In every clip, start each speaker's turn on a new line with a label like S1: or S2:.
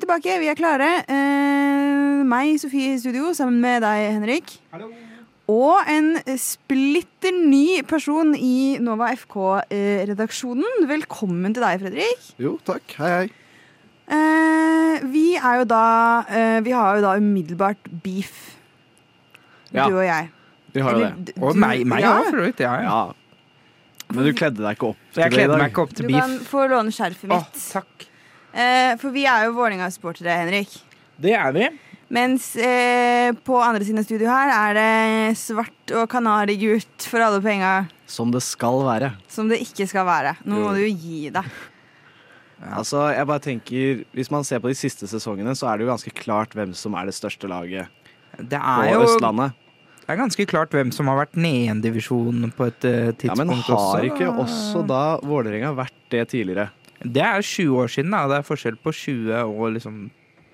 S1: Er vi tilbake. Vi er klare. Eh, meg, Sofie, i studio sammen med deg, Henrik. Og en splitter ny person i Nova FK-redaksjonen. Velkommen til deg, Fredrik.
S2: Jo, takk. Hei, hei.
S1: Eh, vi er jo da eh, Vi har jo da umiddelbart beef.
S2: Ja.
S1: Du og jeg.
S2: Vi har jo det.
S3: Og
S1: du-
S3: meg, meg
S1: ja.
S3: også, for så vidt. Ja, ja.
S2: Men du kledde deg ikke opp til
S3: Jeg
S2: det i
S3: kledde meg ikke opp til
S1: Du
S3: til
S1: kan få låne skjerfet
S3: mitt.
S1: mitt.
S3: takk.
S1: Eh, for vi er jo Vålerenga-supportere, Henrik.
S3: Det er vi.
S1: Mens eh, på andre siden av studio her er det svart og kanarigult for alle penga.
S2: Som det skal være.
S1: Som det ikke skal være. Nå må du jo gi deg.
S2: Altså, jeg bare tenker Hvis man ser på de siste sesongene, så er det jo ganske klart hvem som er det største laget
S3: Det
S2: på
S3: er jo
S2: Østlandet.
S3: det er ganske klart hvem som har vært nede i en divisjon på et eh,
S2: Ja, Men har
S3: også.
S2: ikke også da Vålerenga vært det tidligere?
S3: Det er 20 år siden, da. Det er forskjell på 20 og liksom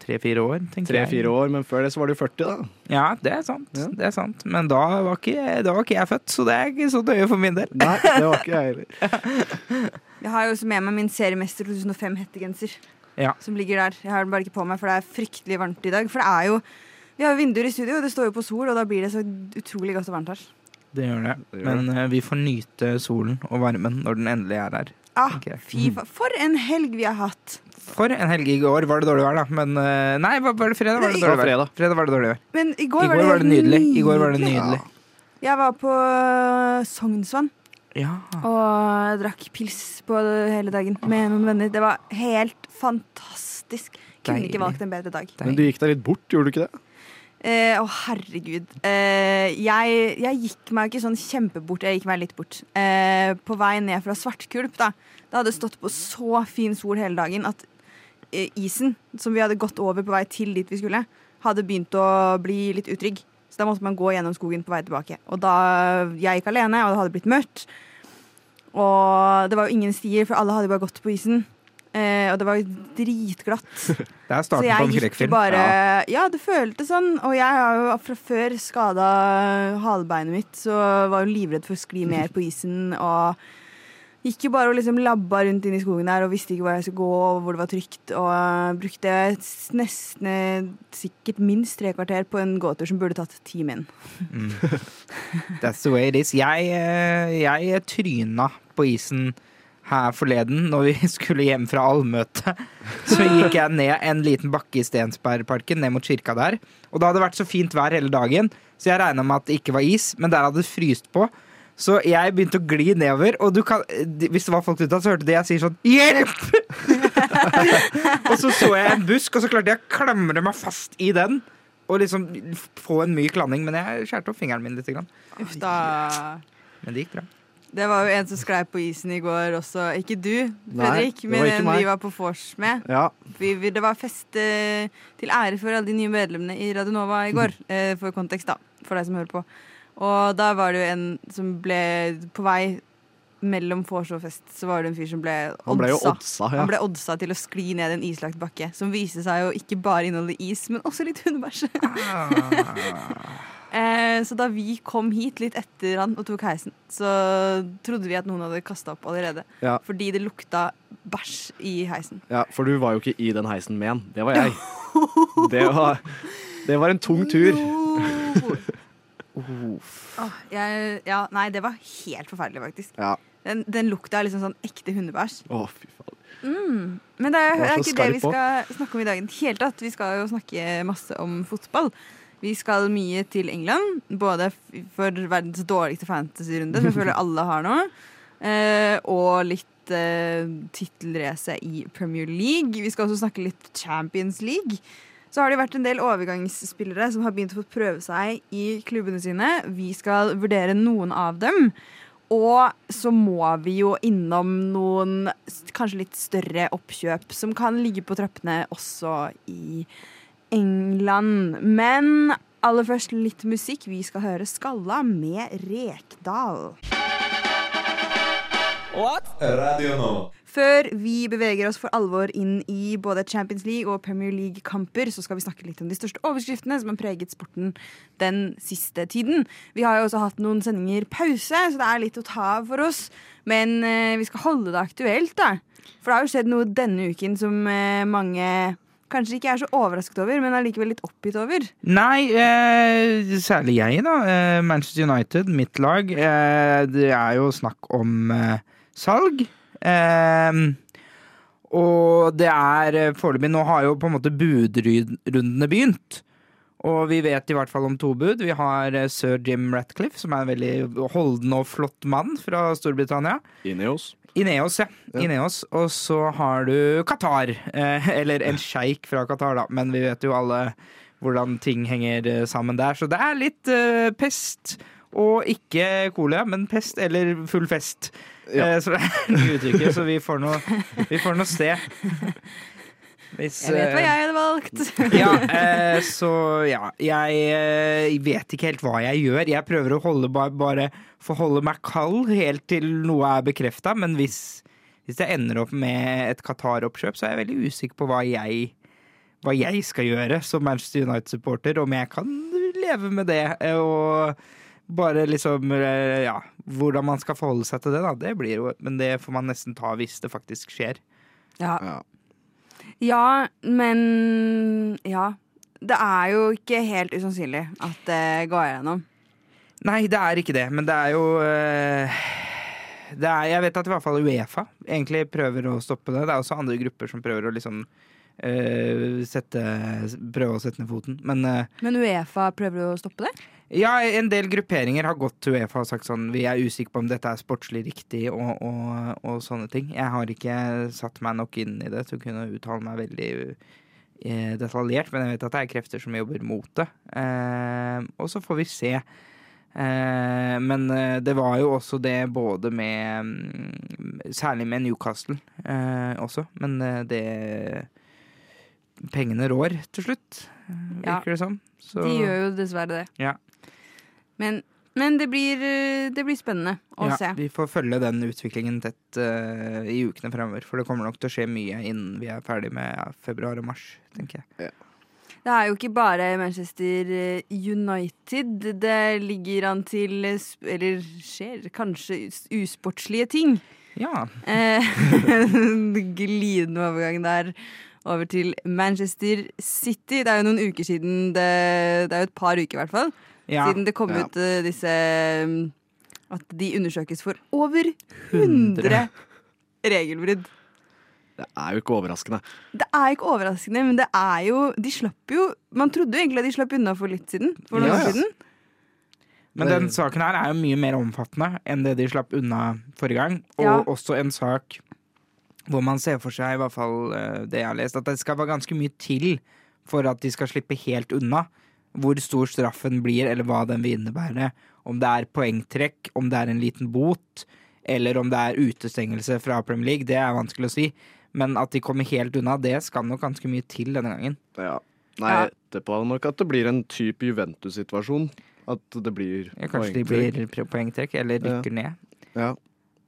S3: 3-4 år.
S2: Tre-fire år, men før det så var du 40, da.
S3: Ja, det er sant.
S2: Ja.
S3: Det er sant. Men da var, ikke, da var ikke jeg født, så det er ikke så nøye for min del.
S2: Nei, det var ikke jeg heller.
S1: Jeg har jo også med meg min seriemester 2005-hettegenser.
S3: Ja.
S1: Som ligger der. Jeg har den bare ikke på meg, for det er fryktelig varmt i dag. For det er jo Vi har jo vinduer i studio, og det står jo på sol, og da blir det så utrolig godt og varmt her.
S3: Det gjør det.
S2: Det gjør
S3: Men det. vi får nyte solen og varmen når den endelig er her.
S1: Ah, fy faen. For en helg vi har hatt.
S3: For en helg i går var det dårlig vær, da. Men eh, nei, var, var det fredag? Var det dårlig vær?
S2: fredag.
S3: Fredag var det dårlig vær.
S1: Men i går,
S3: I går var det
S1: helt
S3: nydelig. I går var det nydelig.
S1: Jeg var på Sognsvann
S3: Ja.
S1: og drakk pils på hele dagen med noen venner. Det var helt fantastisk. Kunne
S3: Deilig.
S1: ikke valgt en bedre dag.
S2: Men du gikk deg litt bort, gjorde du ikke det?
S1: Eh, Å, herregud. Eh, jeg, jeg gikk meg ikke sånn kjempebort, jeg gikk meg litt bort. Eh, på vei ned fra Svartkulp, da. Det hadde stått på så fin sol hele dagen at eh, isen, som vi hadde gått over på vei til dit vi skulle, hadde begynt å bli litt utrygg. Så da måtte man gå gjennom skogen på vei tilbake. Og da jeg gikk alene, og det hadde blitt mørkt, og det var jo ingen stier, for alle hadde bare gått på isen. Eh, og det var dritglatt.
S3: Det er starten på en skrekkfilm.
S1: bare Ja, det føltes sånn. Og jeg har jo fra før skada halebeinet mitt, så var jo livredd for å skli mer på isen. Og gikk jo bare og liksom labba rundt inn i skogen der og visste ikke hvor jeg skulle gå, og hvor det var trygt. Og brukte nesten sikkert minst tre kvarter på en gåtur som burde tatt ti min.
S3: Mm. That's the way it is. Jeg, eh, jeg tryna på isen her forleden når vi skulle hjem fra allmøte. Så gikk jeg ned en liten bakke i Stensbergparken, ned mot kirka der. Og det hadde vært så fint vær hele dagen, så jeg regna med at det ikke var is, men der hadde det fryst på. Så jeg begynte å gli nedover, og du kan, hvis det var folk ute, så hørte de jeg sier sånn Hjelp! og så så jeg en busk, og så klarte jeg å klamre meg fast i den. Og liksom få en myk landing, men jeg skjærte opp fingeren min litt. Grann.
S1: Uff da.
S3: Men det gikk bra.
S1: Det var jo en som sklei på isen i går også. Ikke du, Fredrik,
S2: Nei,
S1: men en
S2: meg.
S1: vi var på vors med.
S2: Ja.
S1: Det var fest eh, til ære for alle de nye medlemmene i Radionova i går. Eh, for kontekst, da. For deg som hører på. Og da var det jo en som ble på vei mellom vors og fest, så var det en fyr som ble oddsa.
S2: Han ble jo oddsa, ja.
S1: Han ble oddsa til å skli ned en islagt bakke, som viste seg å ikke bare inneholde is, men også litt hundebæsj. Eh, så da vi kom hit litt etter han og tok heisen, så trodde vi at noen hadde kasta opp allerede.
S2: Ja.
S1: Fordi det lukta bæsj i heisen.
S2: ja. For du var jo ikke i den heisen med han. Det var jeg. Det var, det var en tung tur.
S1: Åh, jeg, ja, nei, det var helt forferdelig, faktisk.
S2: Ja.
S1: Den, den lukta er liksom sånn ekte hundebæsj.
S2: Å, fy faen.
S1: Men det er,
S2: Det
S1: er ikke det vi skal snakke om i dag. i det hele tatt. Vi skal jo snakke masse om fotball. Vi skal mye til England, både for verdens dårligste fantasy-runde, som jeg føler alle har nå, eh, og litt eh, tittelrace i Premier League. Vi skal også snakke litt Champions League. Så har det vært en del overgangsspillere som har begynt å få prøve seg i klubbene sine. Vi skal vurdere noen av dem. Og så må vi jo innom noen kanskje litt større oppkjøp som kan ligge på trappene også i England. Men aller først litt musikk. Vi skal høre Skalla med Rekdal. What?
S4: Radio Nova.
S1: Før vi beveger oss for alvor inn i både Champions League og Premier League-kamper, så skal vi snakke litt om de største overskriftene som har preget sporten den siste tiden. Vi har jo også hatt noen sendinger pause, så det er litt å ta av for oss. Men eh, vi skal holde det aktuelt, da. For det har jo skjedd noe denne uken som eh, mange kanskje ikke er så overrasket over, men allikevel litt oppgitt over?
S3: Nei, eh, særlig jeg, da. Eh, Manchester United, mitt lag. Eh, det er jo snakk om salg. Eh, og det er eh, foreløpig Nå har jo på en måte budrundene begynt. Og vi vet i hvert fall om to bud. Vi har eh, sir Jim Ratcliffe, som er en veldig holden og flott mann fra Storbritannia.
S2: Ineos.
S3: Ineos, ja.
S2: Ja.
S3: Ineos. Og så har du Qatar. Eh, eller en sjeik fra Qatar, da. Men vi vet jo alle hvordan ting henger sammen der. Så det er litt pest. Og ikke kolia men pest eller full fest.
S2: Ja.
S3: Eh, så det er uttrykket, så vi får noe, vi får noe se. Hvis,
S1: Jeg vet hva
S3: eh,
S1: jeg hadde valgt.
S3: ja, eh, så ja. Jeg eh, vet ikke helt hva jeg gjør. Jeg prøver å holde, bare, bare forholde meg kald helt til noe er bekrefta. Men hvis, hvis jeg ender opp med et Qatar-oppkjøp, så er jeg veldig usikker på hva jeg, hva jeg skal gjøre som Manchester United-supporter. Om jeg kan leve med det. Og bare liksom eh, Ja, hvordan man skal forholde seg til det, da. Det blir jo Men det får man nesten ta hvis det faktisk skjer.
S1: Ja.
S2: Ja.
S1: ja, men Ja. Det er jo ikke helt usannsynlig at det går gjennom.
S3: Nei, det er ikke det, men det er jo øh, det er, Jeg vet at i hvert fall Uefa egentlig prøver å stoppe det. Det er også andre grupper som prøver å liksom øh, sette, prøve å sette ned foten. Men øh,
S1: Men Uefa prøver å stoppe det?
S3: Ja, en del grupperinger har gått til Uefa og sagt sånn Vi er usikre på om dette er sportslig riktig og, og, og sånne ting. Jeg har ikke satt meg nok inn i det til å kunne uttale meg veldig eh, detaljert, men jeg vet at det er krefter som jobber mot det. Eh, og så får vi se. Eh, men eh, det var jo også det både med mm, Særlig med Newcastle eh, også, men det Pengene rår til slutt, virker
S1: Ja.
S3: det som. Så-
S1: De gjør jo dessverre det.
S3: Ja.
S1: Men, men det, blir, eh, det blir spennende å
S3: ja,
S1: se.
S3: Vi får følge den utviklingen tett uh, i ukene fremover. For det kommer nok til å skje mye innen vi er ferdig med ja, februar og mars, tenker jeg.
S1: Det er jo ikke bare Manchester eh, United det ligger an til Eller skjer kanskje usportslige ting.
S3: Ja.
S1: Eh, Glidende overgang der over til Manchester City. Det er jo noen uker siden det, det er jo et par uker i hvert fall
S3: ja.
S1: siden det kom
S2: Ja.
S1: ut uh, disse mm, At de undersøkes for over 100 regelbrudd.
S2: Det er jo ikke overraskende.
S1: Det er ikke overraskende, men det er jo De slapp jo Man trodde jo egentlig at de slapp unna for litt siden. For noen
S2: Ja, ja.
S1: siden.
S3: Men den saken her er jo mye mer omfattende enn det de slapp unna forrige gang. Og
S1: Ja.
S3: også en sak hvor man ser for seg, i hvert fall eh, det jeg har lest, at det skal være ganske mye til for at de skal slippe helt unna. Hvor stor straffen blir, eller hva den vil innebære. Om det er poengtrekk, om det er en liten bot, eller om det er utestengelse fra Premier League, det er vanskelig å si. Men at de kommer helt unna, det skal nok ganske mye til denne gangen.
S2: Ja. Nei,
S1: Ja.
S2: jeg gjetter på nok at det blir en type Juventus-situasjon. At det blir
S3: Ja, kanskje de blir poengtrekk, eller
S2: Ja.
S3: rykker ned.
S2: Ja.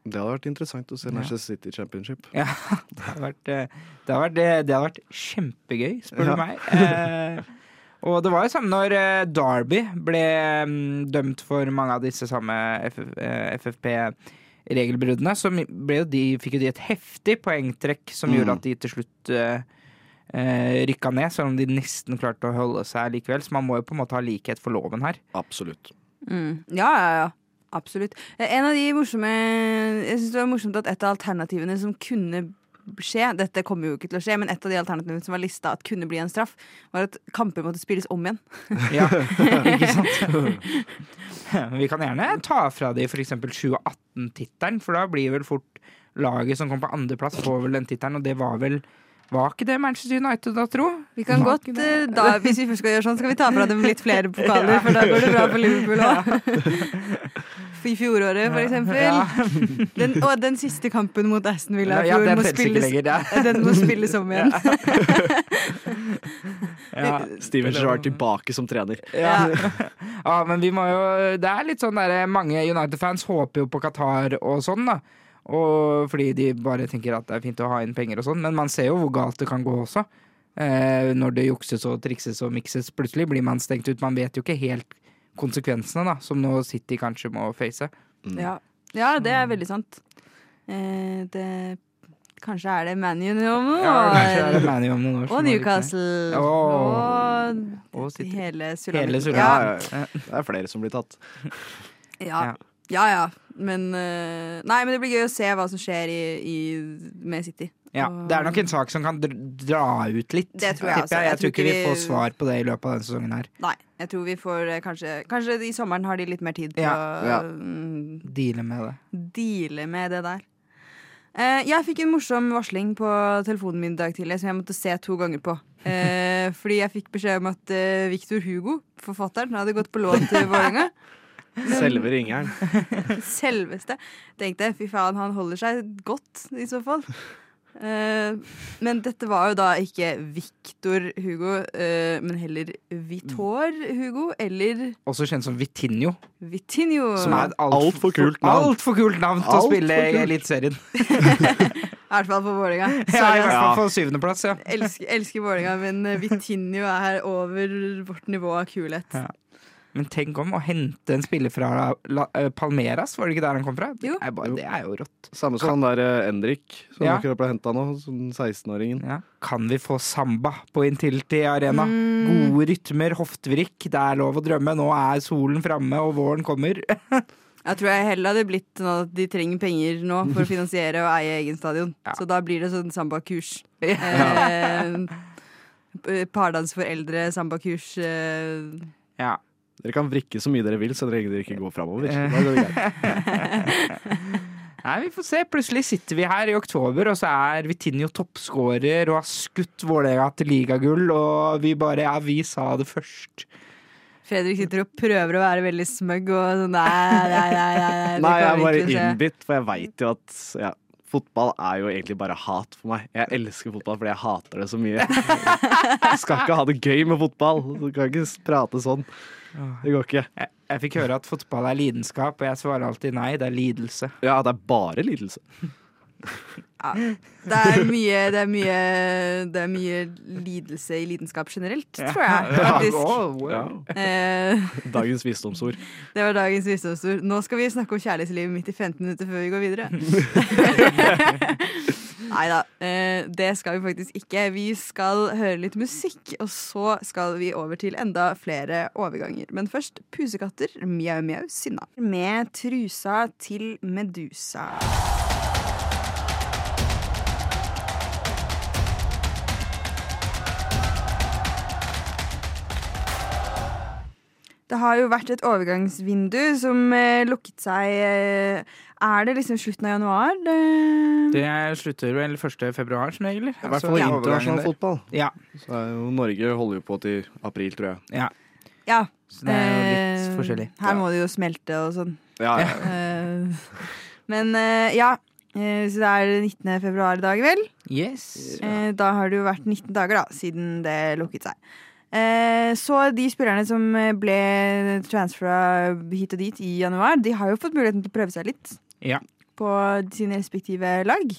S2: Det hadde vært interessant å se
S3: Ja.
S2: Manchester City Championship.
S3: Ja, det har vært, eh, det hadde vært, eh, det hadde vært kjempegøy, spør
S2: Ja.
S3: du meg. Eh, og det var jo samme når eh, Derby ble mm, dømt for mange av disse samme eh, FFP-regelbruddene. Så de, fikk jo de et heftig poengtrekk som
S2: Mm.
S3: gjorde at de til slutt eh, eh, rykka ned, selv om de nesten klarte å holde seg likevel. Så man må jo på en måte ha likhet for loven her.
S2: Absolutt.
S1: Mm. Ja, ja, ja. Absolutt. Eh, En av de morsomme Jeg synes det var morsomt at et av alternativene som kunne skje Dette kommer jo ikke til å skje, men et av de alternativene som var lista at kunne bli en straff, var at kamper måtte spilles om igjen.
S3: Ja, ikke sant? Vi kan gjerne ta fra de f.eks. 2018-tittelen, for da blir vel fort laget som kom på andreplass, får vel den tittelen, og det var vel Var ikke det Manchester United, da, tro?
S1: Vi kan godt, eh, da, Hvis vi først skal gjøre sånn, skal vi ta fra dem litt flere pokaler, for da går det bra for Liverpool òg. I fjoråret, for eksempel.
S3: Ja,
S1: Den, og den siste kampen mot Aston Villa i
S3: ja den
S1: må spilles,
S3: lenger. Ja.
S1: den må spilles om igjen.
S3: Ja.
S2: Steven Gerrard tilbake som trener.
S3: Ja. ja, men vi må jo Det er litt sånn der Mange United-fans håper jo på Qatar og sånn, da. Og fordi de bare tenker at det er fint å ha inn penger og sånn. Men man ser jo hvor galt det kan gå også. Eh, når det jukses og trikses og mikses. Plutselig blir man stengt ut. Man vet jo ikke helt konsekvensene, da, som nå City kanskje må face.
S1: Ja. ja, det er veldig sant. Eh, det kanskje er det ManU
S3: om noen år. Ja,
S1: og Newcastle. Og
S3: Og
S1: hele
S2: ja, ja. Det er flere som blir tatt.
S1: Ja.
S3: Ja.
S1: ja. Men eh, Nei, men det blir gøy å se hva som skjer i, i, med City.
S3: Ja, det er nok en sak som kan dr- dra ut litt.
S1: Det tror jeg
S3: tipper
S1: også.
S3: Jeg,
S1: Jeg
S3: tror ikke vi
S1: vi-
S3: får svar på det i løpet av denne sesongen her.
S1: Nei, jeg tror vi får eh, kanskje Kanskje i sommeren har de litt mer tid til
S3: Ja.
S1: å
S2: Ja.
S1: mm,
S3: Deale med det.
S1: deale med det der. Eh, jeg fikk en morsom varsling på telefonen min i dag tidlig som jeg måtte se to ganger på. Eh, fordi jeg fikk beskjed om at eh, Victor Hugo, forfatteren, hadde gått på lån til Vålerenga.
S2: Selve ringeren.
S1: Selveste. Tenkte fy faen, han holder seg godt, i så fall. Uh, men dette var jo da ikke Victor Hugo, uh, men heller Vitor Hugo, eller
S3: Også kjent som Vitinho,
S1: Vitinho.
S3: som er et
S2: Alt for kult navn.
S3: Altfor kult navn til
S2: Alt å
S3: spille. Eliteserien.
S1: I hvert fall på Vålerenga.
S3: Ja, I hvert fall på syvendeplass, ja.
S1: Elsker, elsker Vålerenga, men Vitinho er over vårt nivå av kulhet.
S3: Ja. Men tenk om å hente en spiller fra La, La, Palmeras, var det ikke der han kom fra? Det er, bare, det er jo rått.
S2: Samme som han der eh, Endrik, som
S3: Ja.
S2: akkurat ble henta nå. Sånn 16-åringen.
S3: Ja. Kan vi få samba på Intility Arena?
S1: Mm.
S3: Gode rytmer, hoftevrikk, det er lov å drømme. Nå er solen framme og våren kommer.
S1: Jeg tror jeg heller hadde blitt sånn at de trenger penger nå for å finansiere og eie egen stadion.
S3: Ja.
S1: Så da blir det sånn sambakurs.
S3: Ja.
S1: Eh, Pardans for eldre sambakurs. Eh,
S3: ja.
S2: Dere kan vrikke så mye dere vil, så dere ikke går framover.
S3: Eh.
S2: Da går det greit.
S3: Nei, vi får se. Plutselig sitter vi her i oktober, og så er Vitinho toppskårer og har skutt Vålerenga til ligagull, og vi bare Ja, vi sa det først.
S1: Fredrik sitter og prøver å være veldig smug og sånn Nei, nei, nei. nei, nei,
S2: jeg er bare innbitt, for jeg veit jo at ja, fotball er jo egentlig bare hat for meg. Jeg elsker fotball fordi jeg hater det så mye. Jeg skal ikke ha det gøy med fotball. Du kan ikke prate sånn. Det går ikke.
S3: Jeg, jeg fikk høre at fotball er lidenskap, og jeg svarer alltid nei, det er lidelse.
S2: Ja, det er bare lidelse.
S1: Ja. Det er mye, det er mye Det er mye lidelse i lidenskap generelt, tror jeg. Faktisk.
S3: wow.
S2: Ja.
S1: Eh,
S2: Dagens visdomsord.
S1: det var dagens visdomsord. Nå skal vi snakke om kjærlighetslivet mitt i 15 minutter før vi går videre. Nei da, eh, det skal vi faktisk ikke. Vi skal høre litt musikk, og så skal vi over til enda flere overganger. Men først Pusekatter, Mjau Mjau Sinna. Med trusa til Medusa. Det har jo vært et overgangsvindu som eh, lukket seg eh, Er det liksom slutten av januar? Det...
S3: Det slutter vel 1. februar som regel.
S2: I hvert fall i internasjonal fotball.
S3: Ja,
S2: Så er jo Norge holder jo på til april, tror jeg.
S3: ja.
S1: Ja.
S3: Så det er jo litt
S1: eh,
S3: forskjellig.
S1: Her må det jo smelte og sånn.
S2: Ja, ja.
S1: Eh, men eh, ja. Så det er 19. februar i dag, vel?
S3: Yes.
S1: Da har det jo vært 19 dager, da, siden det lukket seg. Eh, så de spillerne som ble transfera hit og dit i januar, de har jo fått muligheten til å prøve seg litt
S3: Ja.
S1: på sine respektive lag.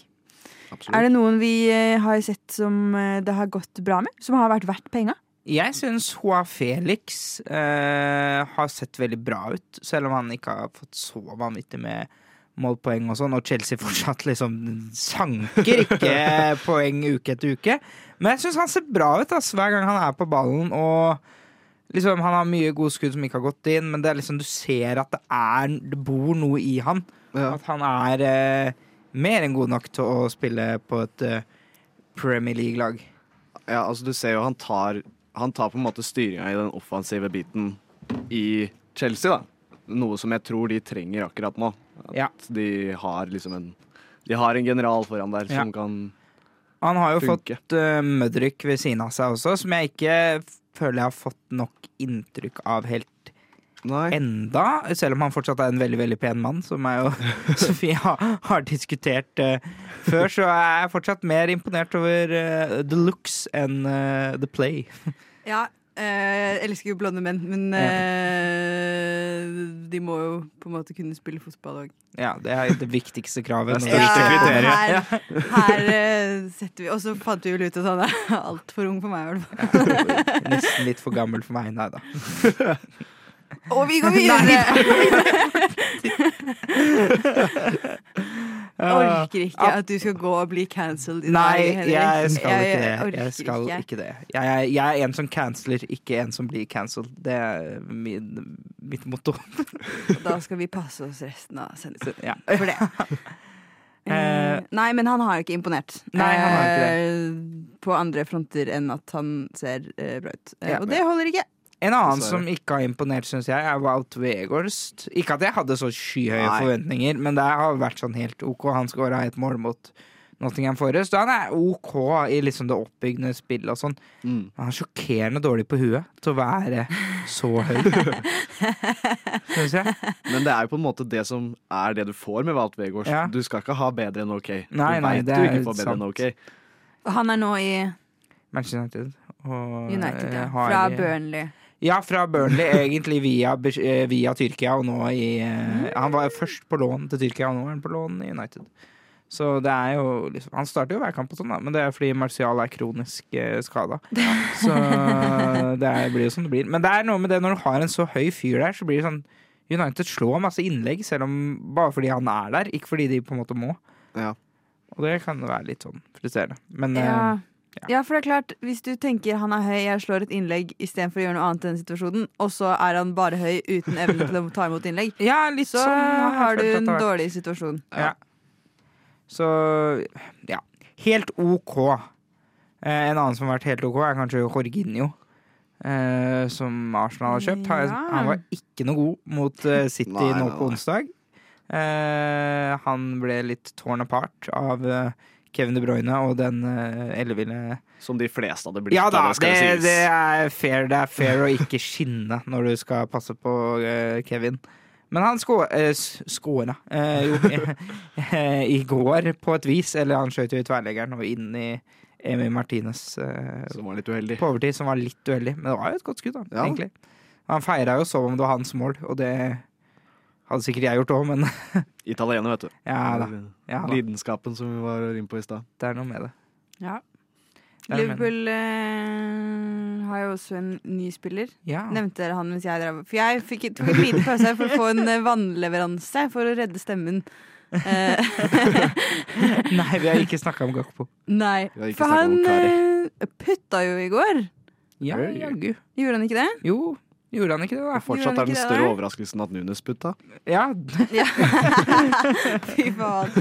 S2: absolutt.
S1: Er det noen vi eh, har sett som eh, det har gått bra med? Som har vært verdt penga?
S3: Jeg syns Hoa Felix eh, har sett veldig bra ut, selv om han ikke har fått så vanvittig med målpoeng og sånn, og Chelsea fortsatt liksom sanker ikke poeng uke etter uke. Men jeg syns han ser bra ut ass, hver gang han er på ballen, og liksom han har mye gode skudd som ikke har gått inn, men det liksom du ser at det er Det bor noe i han.
S2: Ja.
S3: At han er eh, mer enn god nok til å spille på et eh, Premier League-lag.
S2: Ja, altså du ser jo han tar Han tar på en måte styringa i den offensive biten i Chelsea, da. Noe som jeg tror de trenger akkurat nå. At
S3: Ja.
S2: de har liksom en De har en general foran der
S3: Ja.
S2: som kan funke.
S3: Han har jo
S2: funke.
S3: fått uh, Mudrik ved siden av seg også, som jeg ikke føler jeg har fått nok inntrykk av helt
S2: Nei.
S3: enda. Selv om han fortsatt er en veldig veldig pen mann, som jeg og Sofie har, har diskutert uh, før, så er jeg fortsatt mer imponert over uh, the looks enn uh, the play.
S1: Ja. Eh, jeg elsker jo blonde menn, men eh, de må jo på en måte kunne spille fotball òg.
S3: Ja, det er det viktigste kravet.
S2: Det er ja, kriteriet.
S1: Her, her eh, setter vi Og så fant vi vel ut at han er altfor ung for meg, i hvert fall.
S3: Nesten litt for gammel for meg. Nei da.
S1: Og vi går videre! orker ikke at du skal gå og bli cancelled i
S3: Nei,
S1: dag.
S3: Jeg skal ikke det. Jeg skal ikke det. Jeg, er- jeg er en som canceler, ikke en som blir cancelled. Det er min, mitt motto.
S1: Da skal vi passe oss resten av sendingen.
S3: Ja.
S1: For det. Uh, nei, men han har jo ikke imponert.
S3: Nei, han har ikke
S1: det På andre fronter enn at han ser eh, bra ut. Eh,
S3: Ja.
S1: og det holder ikke.
S3: En annen som ikke har imponert, syns jeg, er Wout Weghorst. Ikke at jeg hadde så skyhøye
S2: Nei.
S3: forventninger, men det har vært sånn helt OK. Han skåra et mål mot Nottingham Forest, han er OK i liksom det oppbyggende spillet og sånn.
S2: Mm.
S3: Han er sjokkerende dårlig på huet til å være så høy. Syns jeg.
S2: Men det er jo på en måte det som er det du får med Walt Wegårdst.
S3: Ja.
S2: Du skal ikke ha bedre enn OK.
S3: Nei,
S2: du
S3: veit
S2: du
S3: er
S2: ikke får bedre enn. OK.
S1: Og han er nå i
S3: Manchester United. Og,
S1: United, ja.
S3: eh,
S1: Fra Burnley.
S3: Ja, fra Burnley, egentlig via, eh, via Tyrkia, og nå i eh, Han var først på lån til Tyrkia, og nå er han på lån i United. Så det er jo liksom Han starter jo hver kamp, og sånn da men det er fordi Martial er kronisk eh, skada. Så det er, blir jo som det blir. Men det er noe med det når du har en så høy fyr der, så blir det sånn United slår masse innlegg, selv om bare fordi han er der, ikke fordi de på en måte må.
S2: Ja.
S3: Og det kan være litt sånn frustrerende. Men eh,
S1: Ja.
S3: ja.
S1: Ja, for det er klart, hvis du tenker han er høy, jeg slår et innlegg istedenfor å gjøre noe annet i den situasjonen, og så er han bare høy uten evne til å ta imot innlegg,
S3: ja, litt
S1: så
S3: sånn
S1: har du en dårlig situasjon.
S3: Ja. Så ja. Helt OK. Eh, en annen som har vært helt OK, er kanskje Jorginho. Eh, som Arsenal har kjøpt. Han,
S1: Ja.
S3: han var ikke noe god mot eh, City
S2: Nei,
S3: nå
S2: nei,
S3: på
S2: nei.
S3: onsdag. Eh, han ble litt torn apart av eh, Kevin De Bruyne og den uh, elleville
S2: Som de fleste hadde blitt.
S3: Ja da,
S2: det
S3: det, det er fair. Det er fair å ikke skinne når du skal passe på eh, Kevin. Men han eh, skåra eh, jo eh, i går, på et vis. Eller han skjøt jo i tverrleggeren og inn i Emi Martinez eh,
S2: Som var litt uheldig.
S3: på overtid, som var litt uheldig. Men det var jo et godt skudd, da,
S2: Ja.
S3: egentlig. Han feira jo som om det var hans mål, og det hadde sikkert jeg gjort òg, men
S2: Italiener, vet du.
S3: ja da. Ja, da.
S2: Lidenskapen som vi var inne på i stad.
S3: Det er noe med det.
S1: Ja.
S3: Det er.
S1: Liverpool eh, har jo også en ny spiller.
S3: Ja.
S1: Nevnte dere han mens jeg drev For jeg fikk, tok en liten pause for å få en eh, vannleveranse for å redde stemmen. Eh,
S3: Nei, vi har ikke snakka om Gakpo.
S1: nei,
S2: Vi har ikke
S1: for
S2: snakket
S1: han
S2: om Kari.
S1: eh, putta jo i går.
S3: Ja, jaggu.
S1: Gjorde han ikke det?
S3: Jo, gjorde han ikke det, da?
S2: Fortsatt er den større
S1: det
S2: overraskelsen at Nunes putta.
S3: Ja,
S1: Ja. Fy faen.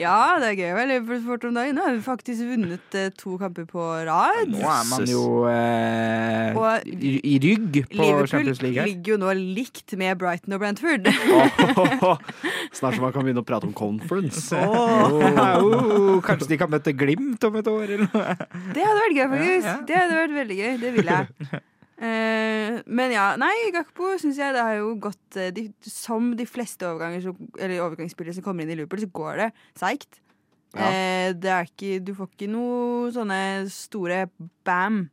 S1: Ja, det er gøy vel. Liverpool fort om dagen. Nå har vi faktisk vunnet eh, to kamper på rad.
S3: Nå er man jo eh,
S1: Og
S3: i, i rygg på
S1: Liverpool
S3: Champions League. Liverpool
S1: ligger jo nå likt med Brighton og Brentford.
S2: Snart så man kan begynne å prate om conference.
S3: Oh, kanskje de kan møte Glimt om et år, eller noe?
S1: Det hadde vært gøy, faktisk.
S3: Ja, ja.
S1: Det hadde vært veldig gøy. Det vil jeg. Eh, men ja, nei, Gakpo syns jeg det har jo gått eh, de, Som de fleste overgangsspillere som kommer inn i Liverpool, så går det seigt.
S2: Ja.
S1: Eh, det er ikke Du får ikke noe sånne store bam.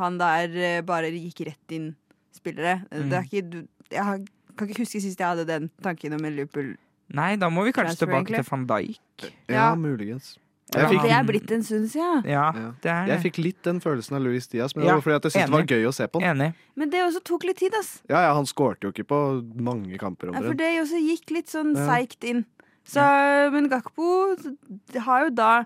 S1: Han der bare gikk rett inn spillere. Mm. Det er ikke du, Jeg har, kan ikke huske sist jeg hadde den tanken om en Liverpool.
S3: Nei, da må vi kanskje tilbake
S1: egentlig.
S3: til van Dijk.
S2: Ja,
S1: Ja.
S2: muligens. Jeg fikk,
S1: Det er blitt en stund siden.
S3: Ja,
S2: Ja. jeg fikk litt den følelsen av Louis Diaz, men det var fordi at jeg syntes det var gøy å se på. den.
S3: Enig.
S1: Men det også tok litt tid, ass.
S2: Ja, ja, Han skårte jo ikke på mange kamper.
S1: Ja, for det også gikk litt sånn
S2: Ja.
S1: seigt inn. Så, Men Gakpo har jo da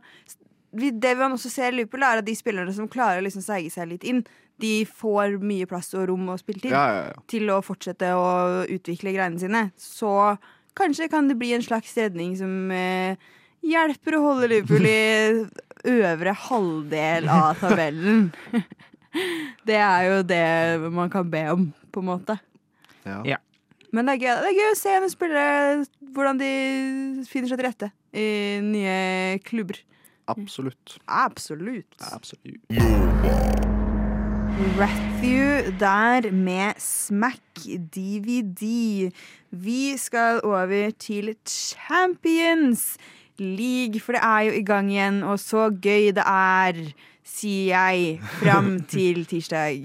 S1: Det vi også ser i Liverpool, er at de spillerne som klarer å liksom seige seg litt inn, de får mye plass og rom og spilletid
S2: Ja, ja, ja.
S1: til å fortsette å utvikle greiene sine. Så kanskje kan det bli en slags redning som eh, hjelper å holde Liverpool i øvre halvdel av tabellen. Det er jo det man kan be om, på en måte.
S2: ja.
S3: Ja.
S1: Men det er gøy, det er gøy å se noen spillere hvordan de finner seg til rette i nye klubber.
S2: Absolutt.
S1: Absolutt.
S2: Absolutt.
S1: Rathew der med Smack DVD. Vi skal over til Champions League, for det er jo i gang igjen, og så gøy det er, sier jeg, fram til tirsdag.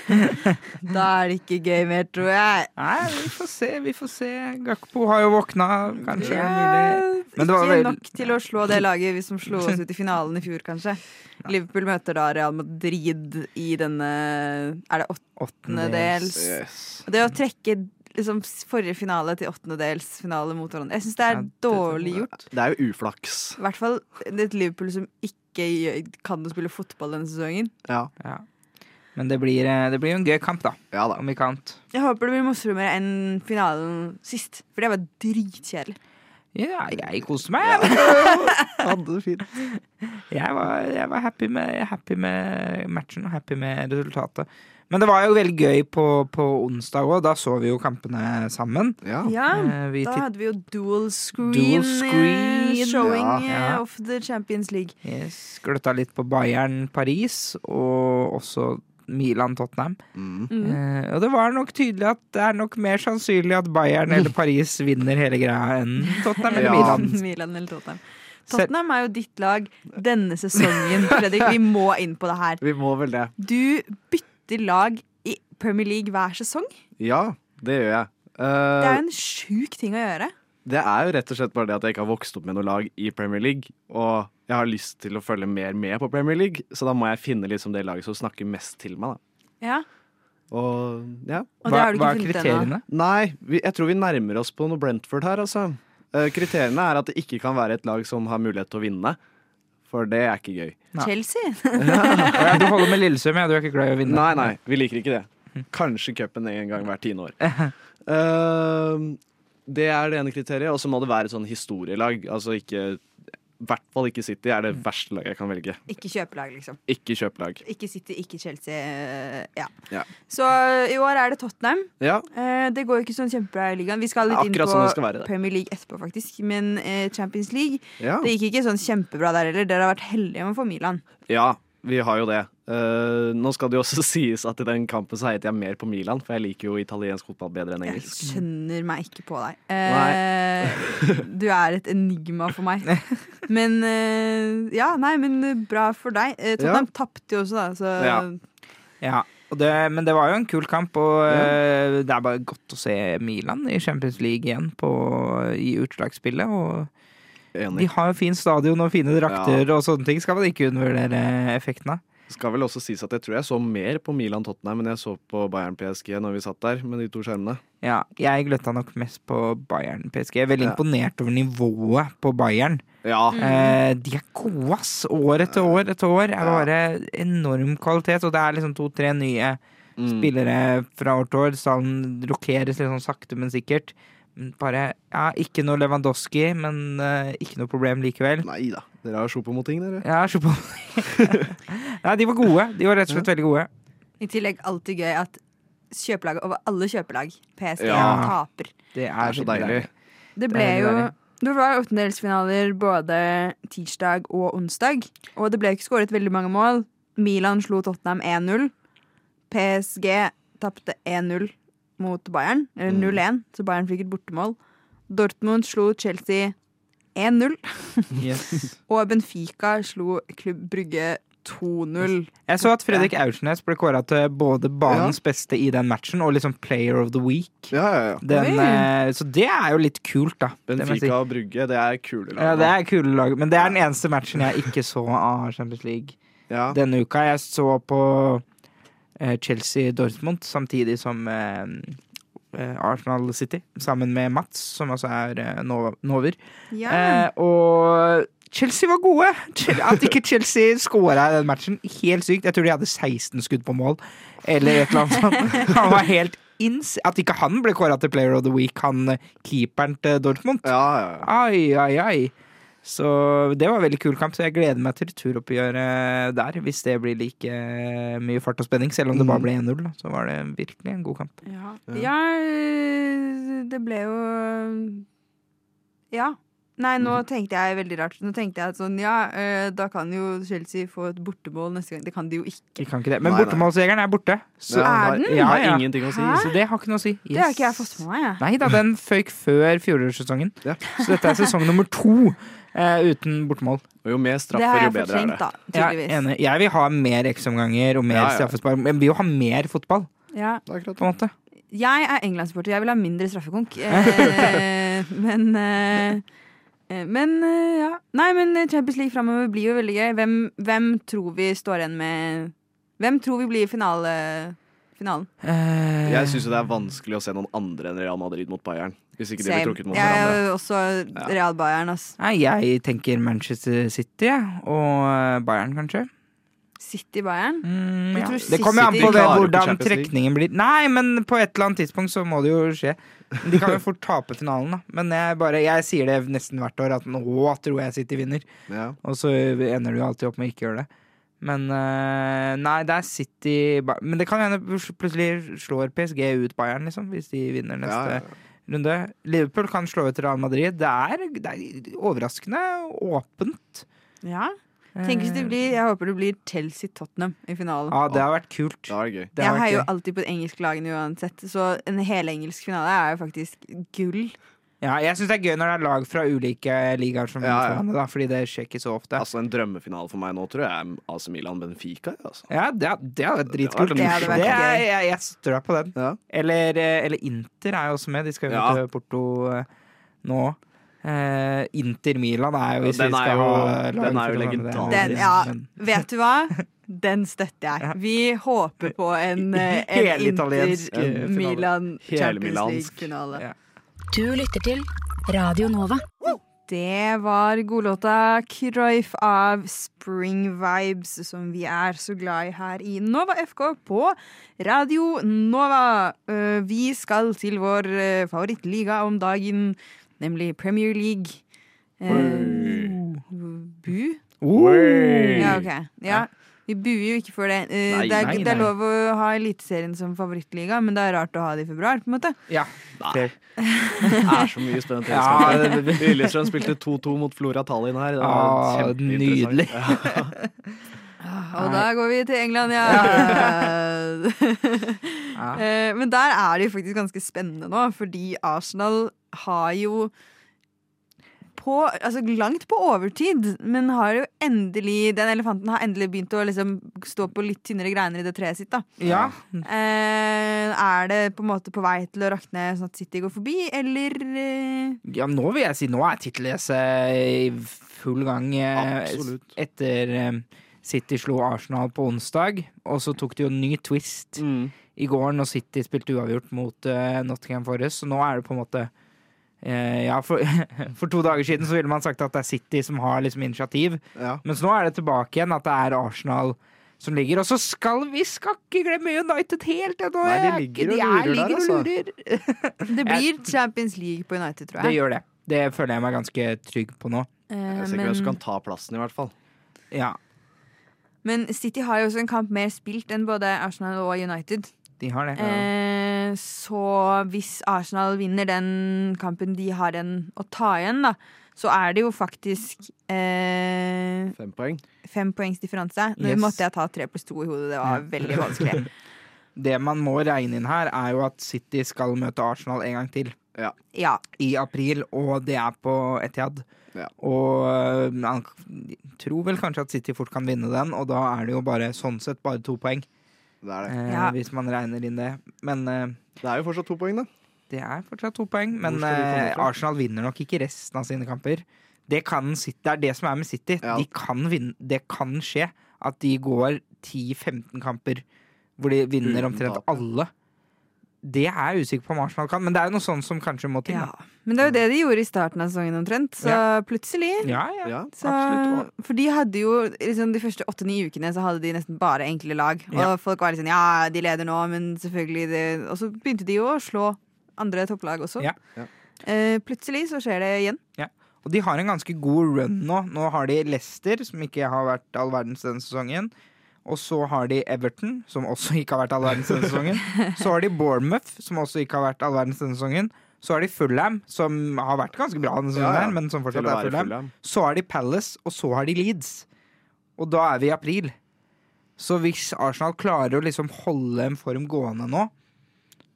S1: da er det ikke gøy mer, tror jeg.
S3: Nei, vi får se, vi får se. Gakpo har jo våkna, kanskje.
S1: Ja.
S3: Men det var
S1: ikke nok til å slå det laget vi som slo oss ut i finalen i fjor, kanskje. Liverpool møter da Real Madrid i denne Er det åttende del?
S2: Yes.
S1: Det å trekke liksom, forrige finale til åttendedelsfinale mot hverandre. Jeg syns det er
S3: Ja, det-
S1: dårlig gjort.
S2: Det er jo uflaks.
S1: I hvert fall et Liverpool som ikke kan å spille fotball denne sesongen.
S2: Ja,
S3: Ja. Men det blir, eh, det blir en gøy kamp, da.
S2: ja da.
S3: Om ikke annet.
S1: Jeg håper det blir morsommere enn finalen sist, for det var dritkjedelig.
S3: Ja, jeg koste meg.
S2: Hadde det fint.
S3: Jeg var, jeg var happy, med, happy med matchen og happy med resultatet. Men det var jo veldig gøy på, på onsdag òg. Da så vi jo kampene sammen.
S2: Ja.
S1: Ja,
S3: Eh, vi
S1: da hadde vi jo dual screen,
S3: Dual screen,
S1: eh, showing eh,
S3: Ja.
S1: of the Champions League.
S3: yes, gløtta litt på Bayern Paris, og også Milan Tottenham.
S1: Mm.
S3: Eh, og det var nok tydelig at det er nok mer sannsynlig at Bayern eller Paris vinner hele greia enn Tottenham eller
S2: Ja.
S3: Milan.
S1: Milan eller Tottenham. Tottenham er jo ditt lag denne sesongen, Fredrik. Vi må inn på det her.
S2: Vi må vel det.
S1: Du bytter lag i Premier League hver sesong.
S2: Ja, det gjør jeg.
S1: Det
S2: Eh,
S1: er jo en sjuk ting å gjøre.
S2: Det er jo rett og slett bare det at jeg ikke har vokst opp med noe lag i Premier League. Og jeg har lyst til å følge mer med på Premier League, så da må jeg finne liksom det laget som snakker mest til meg. Da.
S1: Ja,
S2: Og ja.
S1: Og det
S3: Hva,
S1: har du
S3: hva
S1: ikke
S3: er
S1: funnet ennå.
S3: kriteriene?
S2: Nei, vi, jeg tror vi nærmer oss på noe Brentford her, altså. Eh, kriteriene er at det ikke kan være et lag som har mulighet til å vinne. For det er ikke gøy.
S3: Nei.
S1: Chelsea.
S3: Å ja, du holder med Lillestrøm, ja. Du er ikke glad i å vinne?
S2: Nei, nei, vi liker ikke det. Kanskje cupen en gang hvert tiende år. Eh, det er det ene kriteriet. Og så må det være et sånn historielag. Altså ikke I hvert fall ikke City er det verste laget jeg kan velge.
S1: Ikke kjøpelag, liksom.
S2: Ikke kjøpelag.
S1: Ikke City, ikke Chelsea. eh, Ja.
S2: Ja.
S1: Så i år er det Tottenham.
S2: Ja,
S1: Eh, Det går jo ikke sånn kjempebra i ligaen. Vi skal litt inn på
S2: være.
S1: Premier League etterpå, faktisk. Men eh, Champions League
S2: ja.
S1: Det gikk ikke sånn kjempebra der heller. Dere har vært heldige med å få Milan.
S2: ja vi har jo det. Uh, nå skal det jo også sies at i den kampen så heiet jeg mer på Milan, for jeg liker jo italiensk fotball bedre enn engelsk.
S1: Jeg skjønner meg ikke på deg. Eh, du er et enigma for meg. Men uh, ja, nei, men bra for deg. Tottenham tapte jo også, da, så
S2: Ja.
S3: Ja, og det, men det var jo en kul kamp, og eh, det er bare godt å se Milan i Champions League igjen på, i utslagsspillet. Og de har jo fin stadion og fine drakter og sånne ting. Skal man ikke undervurdere effekten av.
S2: Skal vel også sies at jeg tror jeg så mer på Milan Tottenham enn jeg så på Bayern PSG når vi satt der med de to skjermene.
S3: Ja, jeg gløtta nok mest på Bayern PSG. Jeg er veldig
S2: Ja.
S3: imponert over nivået på Bayern.
S2: Ja,
S3: Eh, de er gode, ass! År etter år etter år. Det er bare enorm kvalitet. Og det er liksom to-tre nye
S2: mm.
S3: spillere fra år til år. Salen rokeres litt sånn sakte, men sikkert. Bare, ja, Ikke noe Lewandowski, men uh, ikke noe problem likevel.
S2: Nei da, dere har Chopo-ting, dere.
S3: Ja, på Nei, de var gode. De var rett og slett veldig gode.
S1: I tillegg alltid gøy at kjøpelaget over alle kjøpelag, PSG,
S2: Ja.
S1: taper.
S3: Det
S2: Det er så deilig.
S1: Det ble
S3: Det
S1: jo det var åttendelsfinaler både tirsdag og onsdag, og det ble ikke skåret veldig mange mål. Milan slo Tottenham 1-0. PSG tapte 1-0 mot Bayern, eller
S2: Mm.
S1: 0-1, så Bayern fikk et bortemål. Dortmund slo Chelsea 1-0,
S3: Yes.
S1: og Benfica slo Klubb Brygge 2-0.
S3: Jeg så at Fredrik Aursnes ble kåra til både banens beste i den matchen og liksom Player of the Week.
S2: Ja, ja, ja.
S3: Den, eh, så det er jo litt kult, da. Si.
S2: Benfica og Brygge, det er kule lag.
S3: Ja, det er kule lag, men det er den eneste matchen jeg ikke så av Champions League
S2: Ja.
S3: denne uka. Jeg så på Chelsea-Dortmund samtidig som eh, eh, Arsenal City, sammen med Mats, som altså er eh, Nover.
S1: Ja.
S3: Eh, og Chelsea var gode! At ikke Chelsea skåra i den matchen, helt sykt. Jeg tror de hadde 16 skudd på mål, eller et eller annet sånt. Han var helt ins... At ikke han ble kåra til Player of the Week, han eh, keeperen til Dortmund.
S2: Ja, ja, ja.
S3: Ai, ai, ai. Så det var en veldig kul kamp, så jeg gleder meg til returoppgjøret der. Hvis det blir like eh, mye fart og spenning, selv om det bare
S2: Mm.
S3: ble 1-0. Så var det virkelig en god kamp.
S1: Ja.
S2: Ja.
S1: øh, det ble jo Ja. Nei, nå
S3: Mhm.
S1: tenkte jeg veldig rart. Nå tenkte jeg at sånn, ja, øh, da kan jo Chelsea få et bortemål neste gang. Det kan de jo ikke.
S3: Kan ikke det. Men bortemålsjegeren er borte. Så,
S2: Ja,
S1: er den?
S3: Ja,
S2: har
S3: ja.
S2: ingenting å si.
S1: Hæ?
S3: så det har ikke noe å si.
S1: Det har ikke jeg fått med meg. Ja.
S3: Nei da, den føyk før fjorårssesongen.
S2: Ja.
S3: Så dette er sesong nummer to eh, uten bortemål.
S2: Og jo mer straffer, jo bedre er det.
S1: da.
S3: Jeg er
S1: Tydeligvis.
S3: enig. Jeg vil ha mer ekstraomganger og mer
S2: Ja, ja.
S3: straffespark. Men vi vil jo ha mer fotball,
S1: Ja.
S2: Det er akkurat
S3: på en måte.
S1: Jeg er England-supporter. Jeg vil ha mindre straffekonk. Eh, men eh, eh, Men eh, ja. Nei, men Champions League framover blir jo veldig gøy. Hvem, hvem tror vi står igjen med Hvem tror vi blir finale, finalen.
S3: Eh,
S2: Jeg syns det er vanskelig å se noen andre enn Real Madrid mot Bayern. Hvis ikke de blir trukket mot
S1: Jeg er
S2: hverandre.
S1: jo også Real Bayern, ass.
S3: Nei, jeg tenker Manchester City jeg, og eh, Bayern, kanskje.
S1: City Bayern.
S3: Mm, ja. Det kommer an på det, hvordan trekningen blir. Nei, men på et eller annet tidspunkt så må det jo skje. De kan jo fort tape finalen, da. Men jeg, bare, jeg sier det nesten hvert år, at nå tror jeg City vinner.
S2: Ja.
S3: Og så ender du alltid opp med å ikke gjøre det. Men eh, nei, det er City Men det kan hende plutselig slår PSG ut Bayern, liksom, hvis de vinner neste
S2: Ja, ja.
S3: runde. Liverpool kan slå ut Real Madrid. Det er, det er overraskende åpent.
S1: Ja. Tenk hvis det blir, Jeg håper det blir Chelsea-Tottenham i finalen.
S3: Ja, det har vært kult.
S2: Det gøy.
S3: Det har
S1: jeg heier jo alltid på engelsklagene uansett, så en helengelsk finale er jo faktisk gull.
S3: Ja, jeg syns det er gøy når det er lag fra ulike ligaer som
S2: Ja, ja.
S3: hverandre, fordi det skjer ikke så ofte.
S2: Altså En drømmefinale for meg nå tror jeg er AC Milan-Benfica. Altså.
S3: Ja, det, det hadde vært dritkult.
S2: Det
S1: hadde vært
S3: Det
S1: gøy.
S3: jeg, jeg støtter på den.
S2: Ja.
S3: Eller, eh, eller Inter er jo også med. De skal jo
S2: Ja.
S3: til Porto eh, nå. Uh, Inter Milan er jo hvis
S2: Den
S3: vi skal
S2: jo-
S3: ha lag
S2: den er jo legendarisk.
S1: Den, ja, vet du hva? Den støtter jeg. Vi håper på en, en. Inter-Milan Champions League-finale.
S5: Du lytter til Radio Nova.
S1: Det var godlåta Cruyff av Spring Vibes, som vi er så glad i her i Nova FK på Radio Nova. Eh, Vi skal til vår eh, favorittliga om dagen, nemlig Premier League. Oi. Bu?
S3: Oi.
S1: Ja, ok. Ja. Vi buer jo ikke for det. Uh,
S2: Nei,
S1: det, er,
S3: nei,
S1: det er lov å ha Eliteserien som favorittliga, men det er rart å ha det i februar. på en måte
S3: Ja.
S2: Nei. Det er så mye spennende
S3: Ja.
S2: Lillestrøm spilte 2-2 mot Flora Tallinn her. Det var
S3: Ah, nydelig.
S1: Og da går vi til England, ja.
S3: Ja.
S1: Eh, Men der er det jo faktisk ganske spennende nå, fordi Arsenal har jo på, altså langt på overtid, men har jo endelig Den elefanten har endelig begynt å liksom stå på litt tynnere greiner i det treet sitt. da
S3: ja.
S1: eh, Er det på en måte på vei til å rakne sånn at City går forbi, eller eh,
S3: Ja, nå vil jeg si Nå er tittellacet i full gang eh,
S2: Absolutt.
S3: etter eh, City slo Arsenal på onsdag, og så tok de jo en ny twist
S2: Mm.
S3: i går når City spilte uavgjort mot eh, Nottingham Forest, så nå er det på en måte Ja, for, for to dager siden så ville man sagt at det er City som har liksom initiativ,
S2: Ja.
S3: mens nå er det tilbake igjen at det er Arsenal som ligger. Og så skal vi skal ikke glemme United helt ennå!
S2: De
S3: er
S2: ligger
S3: og
S2: og
S3: de er-
S2: lurer der, altså.
S3: lurer.
S1: Det blir Champions League på United, tror jeg.
S3: Det gjør det. Det føler jeg meg ganske trygg på nå.
S1: Eh,
S2: Jeg ser ikke hvem som kan ta plassen, i hvert fall.
S3: Ja,
S1: men City har jo også en kamp mer spilt enn både Arsenal og United.
S3: De har det.
S1: Eh, så hvis Arsenal vinner den kampen de har en å ta igjen, da, så er det jo faktisk eh,
S2: Fem poeng.
S1: fem poengs differanse. Nå
S3: Yes.
S1: måtte jeg ta tre pluss to i hodet. Det var veldig vanskelig.
S3: Det man må regne inn her, er jo at City skal møte Arsenal en gang til
S1: Ja.
S3: i april, og det er på Etiad.
S2: Ja.
S3: Og øh, man tror vel kanskje at City fort kan vinne den, og da er det jo bare sånn sett bare to poeng.
S2: Det er det.
S3: Eh,
S1: Ja.
S3: Hvis man regner inn det. Men eh,
S2: Det er jo fortsatt to poeng, da.
S3: det er fortsatt to poeng. Men eh. Arsenal vinner nok ikke resten av sine kamper. Det, kan City, det er det som er med City.
S2: Ja.
S3: De kan vinne, det kan skje at de går 10-15 kamper hvor de vinner omtrent alle. Det er jeg usikker på om Arsenal kan, men det er jo noe sånt som kanskje må til.
S1: ja. Men det er jo det de gjorde i starten av sesongen omtrent. Så plutselig
S3: Ja, ja.
S2: Ja.
S1: så. For de hadde jo liksom, De første åtte-ni ukene så hadde de nesten bare enkle lag. Og
S3: Ja.
S1: folk var litt sånn Ja, de leder nå, men selvfølgelig det Og så begynte de jo å slå andre topplag også.
S3: Ja.
S2: Ja.
S1: Eh, plutselig så skjer det igjen.
S3: Og de har en ganske god run nå. Nå har de Leicester, som ikke har vært all verdens denne sesongen. Og så har de Everton, som også ikke har vært all verdens denne sesongen. Så har de Bournemouth, som også ikke har vært all verdens denne sesongen. Så har de Fulham, som har vært ganske bra denne sesongen,
S2: Ja, ja.
S3: men som fortsatt er Fulham.
S2: Fulham.
S3: Så har de Palace, og så har de Leeds. Og da er vi i april. Så hvis Arsenal klarer å liksom holde en form gående nå,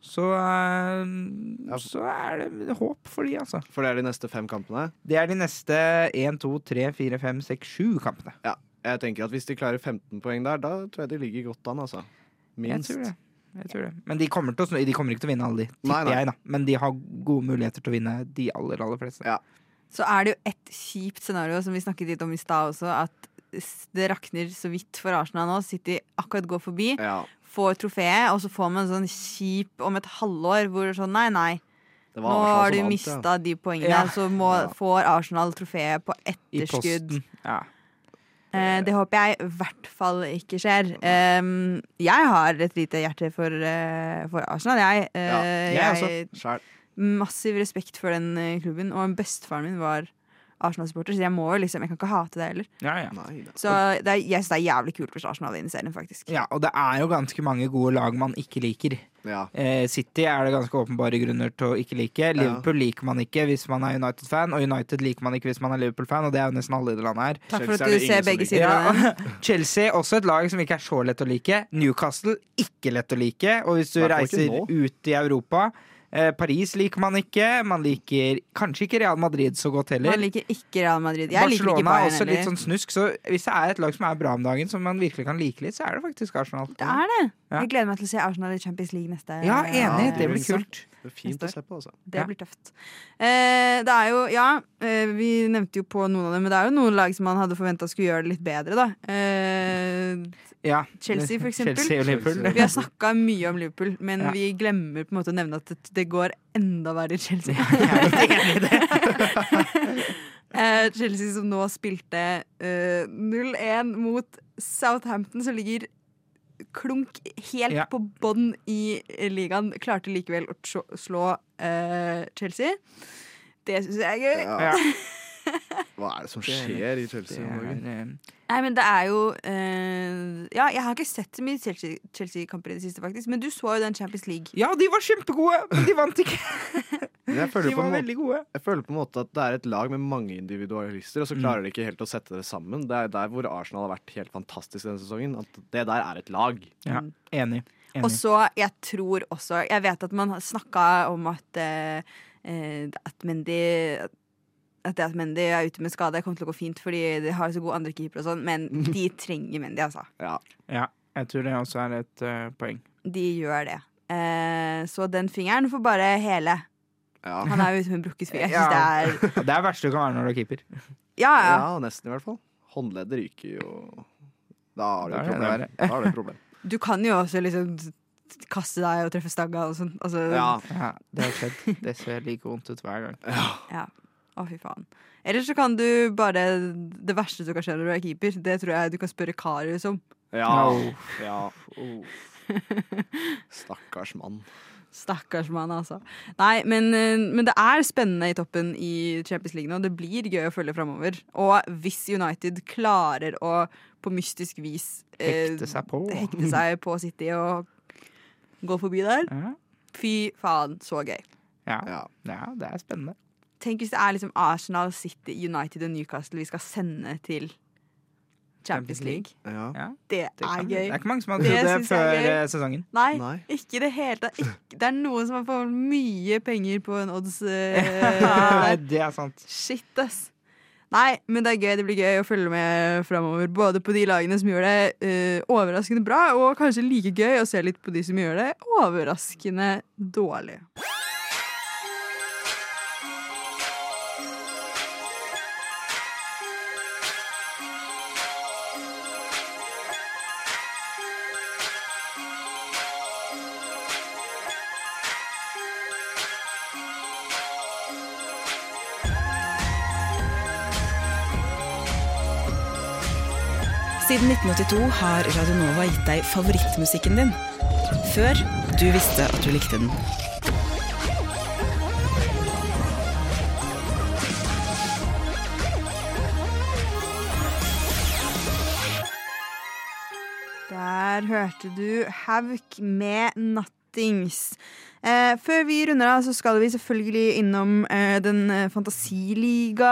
S3: så, eh, så er det håp for de, altså.
S2: For det er de neste fem kampene.
S3: Det er de neste 1, 2, 3, 4, 5, 6, 7 kampene.
S2: Ja. Jeg tenker at Hvis de klarer 15 poeng der, da tror jeg de ligger godt an. altså. Minst.
S3: Jeg tror det. Jeg tror det. Men de kommer, til å, de kommer ikke til å vinne alle de, tipper
S2: Nei, nei.
S3: jeg. da Men de har gode muligheter til å vinne de aller, aller fleste.
S2: Ja.
S1: Så er det jo et kjipt scenario som vi snakket litt om i stad også, at det rakner så vidt for Arsenal nå. City akkurat går forbi.
S2: Ja.
S1: får trofeet, og så får man en sånn kjip om et halvår hvor det er sånn nei, nei. Nå har du mista ja. de poengene,
S3: Ja.
S1: så må,
S2: Ja.
S1: får Arsenal trofeet på etterskudd.
S3: I posten. Ja.
S1: Eh, det håper jeg i hvert fall ikke skjer. Jeg har et lite hjerte for, eh, for Arsenal. Jeg, eh,
S2: Ja,
S3: jeg
S1: jeg
S2: Skjær.
S1: Massiv respekt for den eh, klubben, og bestefaren min var Arsenal-supporter, så jeg må jo liksom Jeg kan ikke hate det heller.
S3: Ja, ja.
S2: Nei, da.
S1: Så det er, jeg syns det er jævlig kult hvis Arsenal vinner serien, faktisk.
S3: ja, og det er jo ganske mange gode lag man ikke liker.
S2: Ja.
S3: Eh, City er det ganske åpenbare grunner til å ikke like. Liverpool liker man ikke hvis man er United-fan, og United liker man ikke hvis man er Liverpool-fan, og det er jo nesten alle i det landet her.
S1: Takk for at du ser begge sider av det.
S3: Chelsea, også et lag som ikke er så lett å like. Newcastle, ikke lett å like. Og hvis du reiser ut i Europa Paris liker man ikke. Man liker kanskje ikke Real Madrid så godt heller.
S1: Man liker ikke Real Madrid. Jeg liker
S3: Barcelona
S1: Bayern
S3: er også litt sånn snusk, så hvis det er et lag som er bra om dagen, som man virkelig kan like litt, så er det faktisk Arsenal.
S1: Det er det.
S3: Ja.
S1: Jeg gleder meg til å se Arsenal i Champions League neste
S3: Ja, enig.
S2: Ja,
S3: det blir
S2: det blir
S3: kult.
S2: Det er fint å se på, altså.
S1: Det blir tøft. Eh, det er jo, ja, eh, vi nevnte jo på noen av dem, men det er jo noen lag som man hadde forventa skulle gjøre det litt bedre, da. Eh,
S3: Ja.
S1: Chelsea, for eksempel.
S3: Chelsea og Liverpool.
S1: vi har snakka mye om Liverpool, men
S3: Ja.
S1: vi glemmer på en måte å nevne at det, går enda verre i Chelsea. Eh, Chelsea som nå spilte uh, 0-1 mot Southampton, som ligger klunk helt
S3: Ja.
S1: på bånn i ligaen, klarte likevel å slå uh, Chelsea. Det syns jeg er gøy.
S2: Ja. Hva er det som skjer i Chelsea om dagen?
S3: Er,
S1: Nei, men det er jo uh, Ja, jeg har ikke sett så mye Chelsea- Chelsea-kamper i det siste, faktisk, men du så jo den Champions League.
S3: Ja, de var kjempegode, men de vant ikke.
S2: Jeg føler,
S3: De var
S2: måte,
S3: veldig gode.
S2: jeg føler på en måte at det er et lag med mange individualister, og så
S3: Mm.
S2: klarer de ikke helt å sette det sammen. Det er der hvor Arsenal har vært helt fantastisk denne sesongen. At det der er et lag.
S3: Ja, enig.
S1: Og så, jeg tror også Jeg vet at man har snakka om at eh, eh, At Mendy at det at Mendy er ute med skade, kommer til å gå fint fordi de har så gode andre keepere og sånn, men de trenger Mendy, altså.
S2: Ja.
S3: Ja, jeg tror det også er et uh, poeng.
S1: De gjør det. Eh, så den fingeren får bare hele.
S2: Ja.
S1: Han er jo som en brukket fyr.
S3: Ja.
S1: det er
S3: Det er verste du kan være når du er keeper.
S1: Ja, ja.
S2: ja, nesten i hvert fall. Håndleddet ryker jo Da har du et problem. Da har du et problem.
S1: Du kan jo også liksom kaste deg og treffe stagga og sånn. Altså,
S2: Ja.
S3: Ja, det har skjedd. Det ser like vondt ut hver gang.
S1: Ja. Å, fy faen. Eller så kan du bare Det verste som kan skje når du er keeper, det tror jeg du kan spørre Karius om.
S2: Ja. Ja. Oh. Stakkars mann.
S1: Stakkars mann, altså. Nei, men, eh, men det er spennende i toppen i Champions League nå. Det blir gøy å følge framover. Og hvis United klarer å på mystisk vis eh,
S3: Hekte seg på.
S1: hekte seg på City og gå forbi der,
S3: Ja,
S1: fy faen, så gøy.
S3: ja.
S2: Ja.
S3: ja, det er spennende.
S1: Tenk hvis det er liksom Arsenal, City, United og Newcastle vi skal sende til Champions League.
S2: ja.
S3: Ja,
S1: Det,
S3: det,
S1: er
S3: kan,
S1: gøy.
S3: det er ikke mange som har
S1: Det
S3: trodd det før
S1: gøy.
S3: eh, sesongen.
S1: Nei,
S2: Nei.
S1: ikke det hele tatt. Det er noen som har fått mye penger på en odds. Uh,
S3: det er sant.
S1: Shit, ass. Nei, men det er gøy. Det blir gøy å følge med framover. Både på de lagene som gjør det uh, overraskende bra, og kanskje like gøy å se litt på de som gjør det overraskende dårlig.
S6: Siden 1982 har Radionova gitt deg favorittmusikken din. Før du visste at du likte den.
S1: Der hørte du Hauk med Nothings. Eh, før vi runder av, så skal vi selvfølgelig innom eh, den eh, fantasiligaen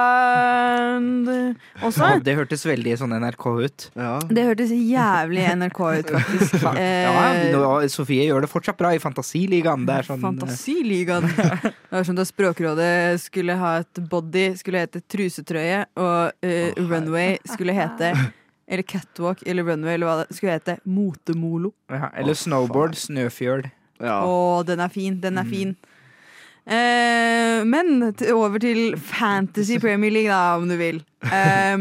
S1: eh, også.
S3: Ja, det hørtes veldig sånn NRK ut.
S2: Ja.
S1: Det hørtes jævlig NRK ut, faktisk.
S3: Ja,
S1: Eh,
S3: ja, Sofie gjør det fortsatt bra i Fantasiligaen. Det er sånn
S1: Fantasiligaen. Det var som da Språkrådet skulle ha et body, skulle hete trusetrøye, og eh, runway skulle hete Eller catwalk eller runway eller hva det skulle hete. Motemolo.
S3: ja, Eller snowboard, snøfjøl.
S2: Ja.
S1: Å, den er fin. Den er fin. Eh, men over til Fantasy Premier League, da, om du vil. Eh,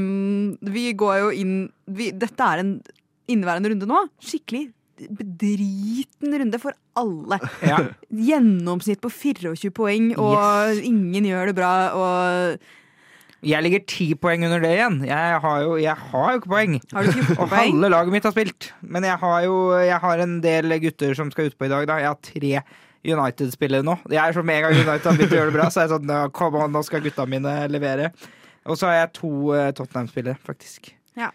S1: vi går jo inn vi, Dette er en inneværende runde nå. Skikkelig bedriten runde for alle.
S3: Ja.
S1: Gjennomsnitt på 24 poeng, og ingen gjør det bra. Og
S3: Jeg ligger ti poeng under det igjen. Jeg har jo, jeg har jo ikke poeng.
S1: har du 14
S3: Og halve laget mitt har spilt. Men jeg har jo jeg har en del gutter som skal utpå i dag. Da. Jeg har tre United-spillere nå. Jeg er så Med en gang United har begynt å gjøre det bra, så er jeg sånn Kom an, nå skal gutta mine levere. Og så har jeg to eh, Tottenham-spillere, faktisk.
S1: Ja.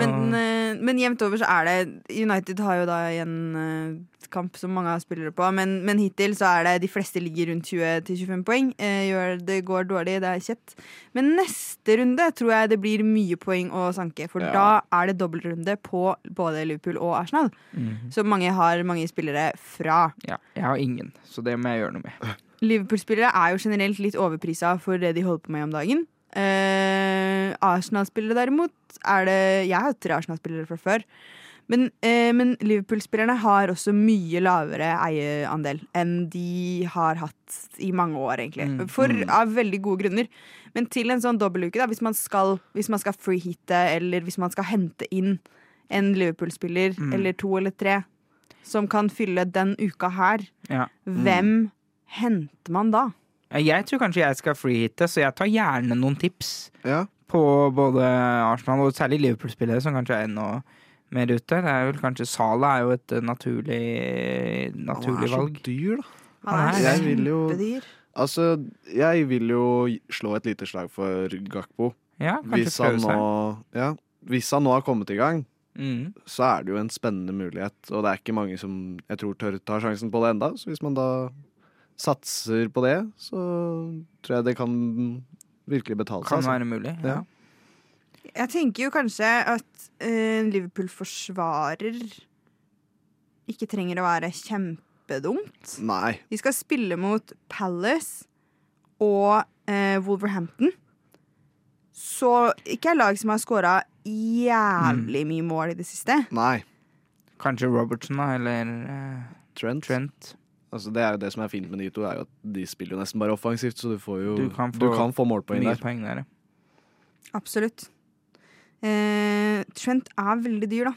S1: Men, eh, men jevnt over så er det United har jo da igjen eh, kamp som mange har spillere på, men, men hittil så er det de fleste ligger rundt 20-25 poeng. Eh, gjør, det går dårlig, det er kjett. Men neste runde tror jeg det blir mye poeng å sanke, for
S2: Ja.
S1: da er det dobbeltrunde på både Liverpool og Arsenal.
S3: Mhm.
S1: Så mange har mange spillere fra.
S3: ja, jeg har ingen, så det må jeg gjøre noe med.
S1: Liverpool-spillere er jo generelt litt overprisa for det de holder på med om dagen. Eh, Arsenal-spillere derimot er det Jeg tre Arsenal-spillere fra før. Men, eh, men Liverpool-spillerne har også mye lavere eierandel enn de har hatt i mange år, egentlig.
S3: Mm,
S1: For,
S2: mm.
S1: Av veldig gode grunner. Men til en sånn dobbeltuke, da, hvis man skal, hvis man skal freehitte, eller hvis man skal hente inn en Liverpool-spiller
S3: Mm.
S1: eller to eller tre som kan fylle den uka her,
S3: Ja.
S1: hvem henter man da?
S3: Jeg tror kanskje jeg skal freehitte, så jeg tar gjerne noen tips
S2: Ja.
S3: på både Arsenal og særlig Liverpool-spillere, som kanskje er enda mer ute. Det er vel kanskje Sala er jo et eh, naturlig, naturlig
S2: Han er
S3: valg.
S2: så dyr, da.
S3: Han er-
S2: Jeg vil jo-
S1: kjempedyr.
S2: Altså, jeg vil jo slå et lite slag for Gakpo.
S3: Ja, kanskje
S2: Hvis han,
S3: prøve seg.
S2: nå, ja, hvis han nå har kommet i gang,
S3: Mm.
S2: så er det jo en spennende mulighet. Og det er ikke mange som jeg tror tør ta sjansen på det enda Så hvis man da satser på det, så tror jeg det kan virkelig betale seg. Kan
S3: være mulig. Ja.
S2: Ja.
S1: Jeg tenker jo kanskje at eh, en Liverpool-forsvarer ikke trenger å være kjempedumt.
S2: Nei.
S1: De skal spille mot Palace og uh, Wolverhampton. Så ikke er lag som har scora jævlig mye mål i det siste.
S2: Nei.
S3: Kanskje Robertson, da, eller uh,
S2: Trent.
S3: Trent.
S2: Altså, det er jo det som er fint med de to, er jo at de spiller jo nesten bare offensivt, så du får jo
S3: Du kan
S2: du
S3: få
S2: kan få målpoeng der.
S3: poeng der, ja.
S1: Absolutt. Eh, Trent er veldig dyr, da.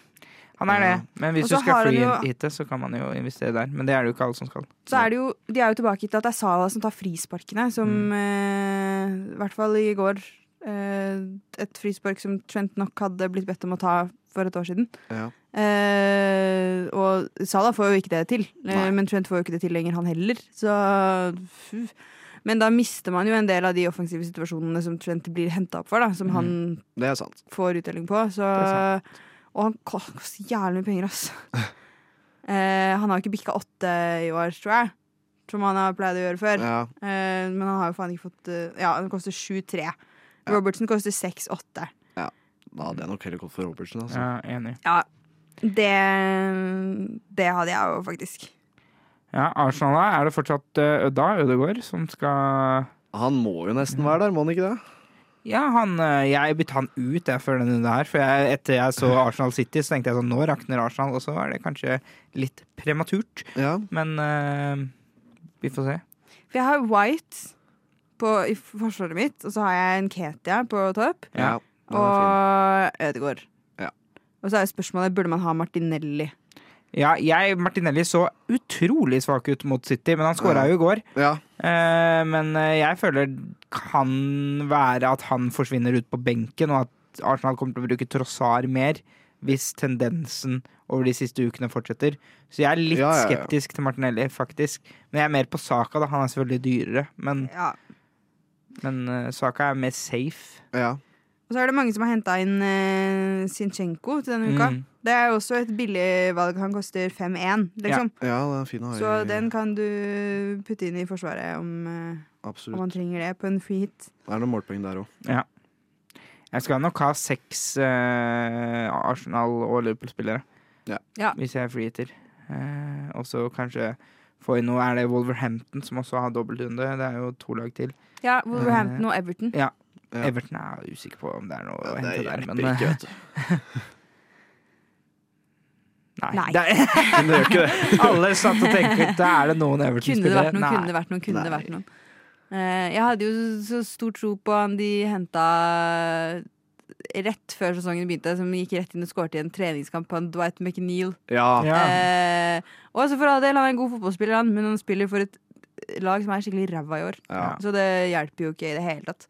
S3: Han er det, men hvis du skal
S1: han jo-
S3: free-hitte, så kan man jo investere der. Men det er det jo ikke alle som skal.
S1: Så er det jo, de er jo tilbake til at det er Salah som tar frisparkene, som
S3: Mm.
S1: eh, I hvert fall i går. Eh, et frispark som Trent nok hadde blitt bedt om å ta for et år siden.
S2: Ja.
S1: Eh, og Salah får jo ikke det til, eh,
S2: Nei.
S1: men Trent får jo ikke det til lenger, han heller. Så fuh. Men da mister man jo en del av de offensive situasjonene som Trent blir henta opp for, da, som
S3: Mm.
S1: han
S2: Det er sant.
S1: får utdeling på. Så, og han ko- koster jævlig mye penger, ass. Eh, han har jo ikke bikka åtte i år, tror jeg. Som han har pleid å gjøre før.
S2: Ja.
S1: Eh, men han har jo faen ikke fått eh, Ja, han koster 7-3. Robertson koster 6-8.
S2: Da hadde jeg nok heller gått for Robertsen. Altså.
S3: Ja, enig.
S1: Ja, det Det hadde jeg jo faktisk.
S3: Ja, Arsenal da, er det fortsatt uh, Ødda Ødegård som skal
S2: Han må jo nesten være der, må han ikke det?
S3: Ja, han, eh, jeg bytta han ut jeg, før denne der, her. For jeg, etter jeg så Arsenal City, så tenkte jeg sånn Nå rakner Arsenal, og så er det kanskje litt prematurt.
S2: Ja.
S3: Men uh, vi får se.
S1: For jeg har White på, i forsvaret mitt, og så har jeg en Ketia på topp.
S3: Ja.
S1: Og Ødegaard.
S2: Ja.
S1: Og så er jo spørsmålet burde man ha Martinelli.
S3: Ja, jeg, Martinelli så utrolig svak ut mot City, men han skåra jo i går.
S2: Ja.
S3: Eh, men eh, jeg føler kan være at han forsvinner ut på benken, og at Arsenal kommer til å bruke Trossar mer hvis tendensen over de siste ukene fortsetter. Så jeg er litt
S2: Ja, ja,
S3: skeptisk til Martinelli, faktisk. Men jeg er mer på Saka, da. Han er selvfølgelig dyrere, men,
S1: Ja.
S3: men uh, Saka er mer safe.
S2: ja.
S1: Og så er det mange som har henta inn uh, Sinchenko til denne uka.
S3: Mm.
S1: Det er jo også et billig valg. Han koster 5-1, liksom.
S2: ja, den er fin å ha
S1: Så den kan du putte inn i forsvaret om, uh, om man trenger det på en free hit.
S2: Det er noen målpoeng der òg.
S3: Jeg skal nok ha seks uh, Arsenal- og Liverpool-spillere.
S2: Ja.
S1: Ja.
S3: Hvis jeg er freehitter. Uh, og så kanskje få inn noe Er det Wolverhampton som også har dobbeltrunde? Det er jo to lag til.
S1: Ja, Wolverhampton og Everton.
S3: Ja.
S2: Ja.
S3: Everton er usikker på om det er noe å hente der.
S2: hjelper ikke, vet du.
S3: nei.
S1: Nei.
S3: Det
S2: Men det gjør ikke det.
S3: alle satt og tenkte Da er det noen Everton-spillere. Kunne,
S1: kunne det vært noen, kunne det vært noen. Eh, jeg hadde jo så stor tro på han de henta rett før sesongen begynte, som gikk rett inn og skåret i en treningskamp på en Dwight McNeil.
S2: Ja.
S3: Ja.
S1: Eh, og så for all del, han er en god fotballspiller, han, men han spiller for et lag som er skikkelig ræva i år.
S2: Ja.
S1: Så det hjelper jo ikke i det hele tatt.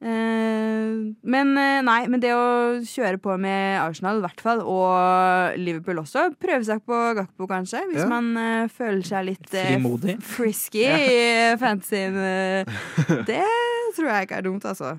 S1: Eh, men eh, nei, men det å kjøre på med Arsenal i hvert fall, og Liverpool også, prøve seg på Gakpo kanskje, hvis
S2: Ja.
S1: man uh, føler seg litt uh, frisky ja. i fantasyen. det tror jeg ikke er dumt, altså.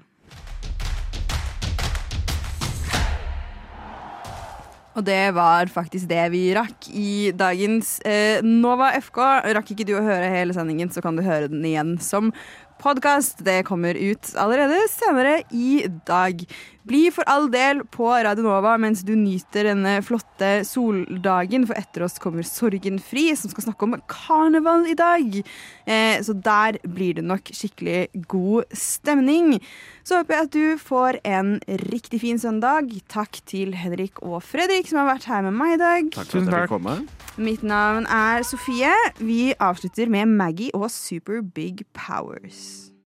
S1: Og det var faktisk det vi rakk i dagens eh, Nova FK. Rakk ikke du å høre hele sendingen, så kan du høre den igjen som podkast. Det kommer ut allerede senere i dag. Bli for all del på Radio Nova mens du nyter denne flotte soldagen, for etter oss kommer Sorgenfri, som skal snakke om karneval i dag. Eh, så der blir det nok skikkelig god stemning. Så håper jeg at du får en riktig fin søndag. Takk til Henrik og Fredrik som har vært her med meg i dag.
S2: Takk for at jeg
S3: kom.
S2: fikk komme.
S1: Mitt navn er Sofie. Vi avslutter med Maggie og Super Big Powers.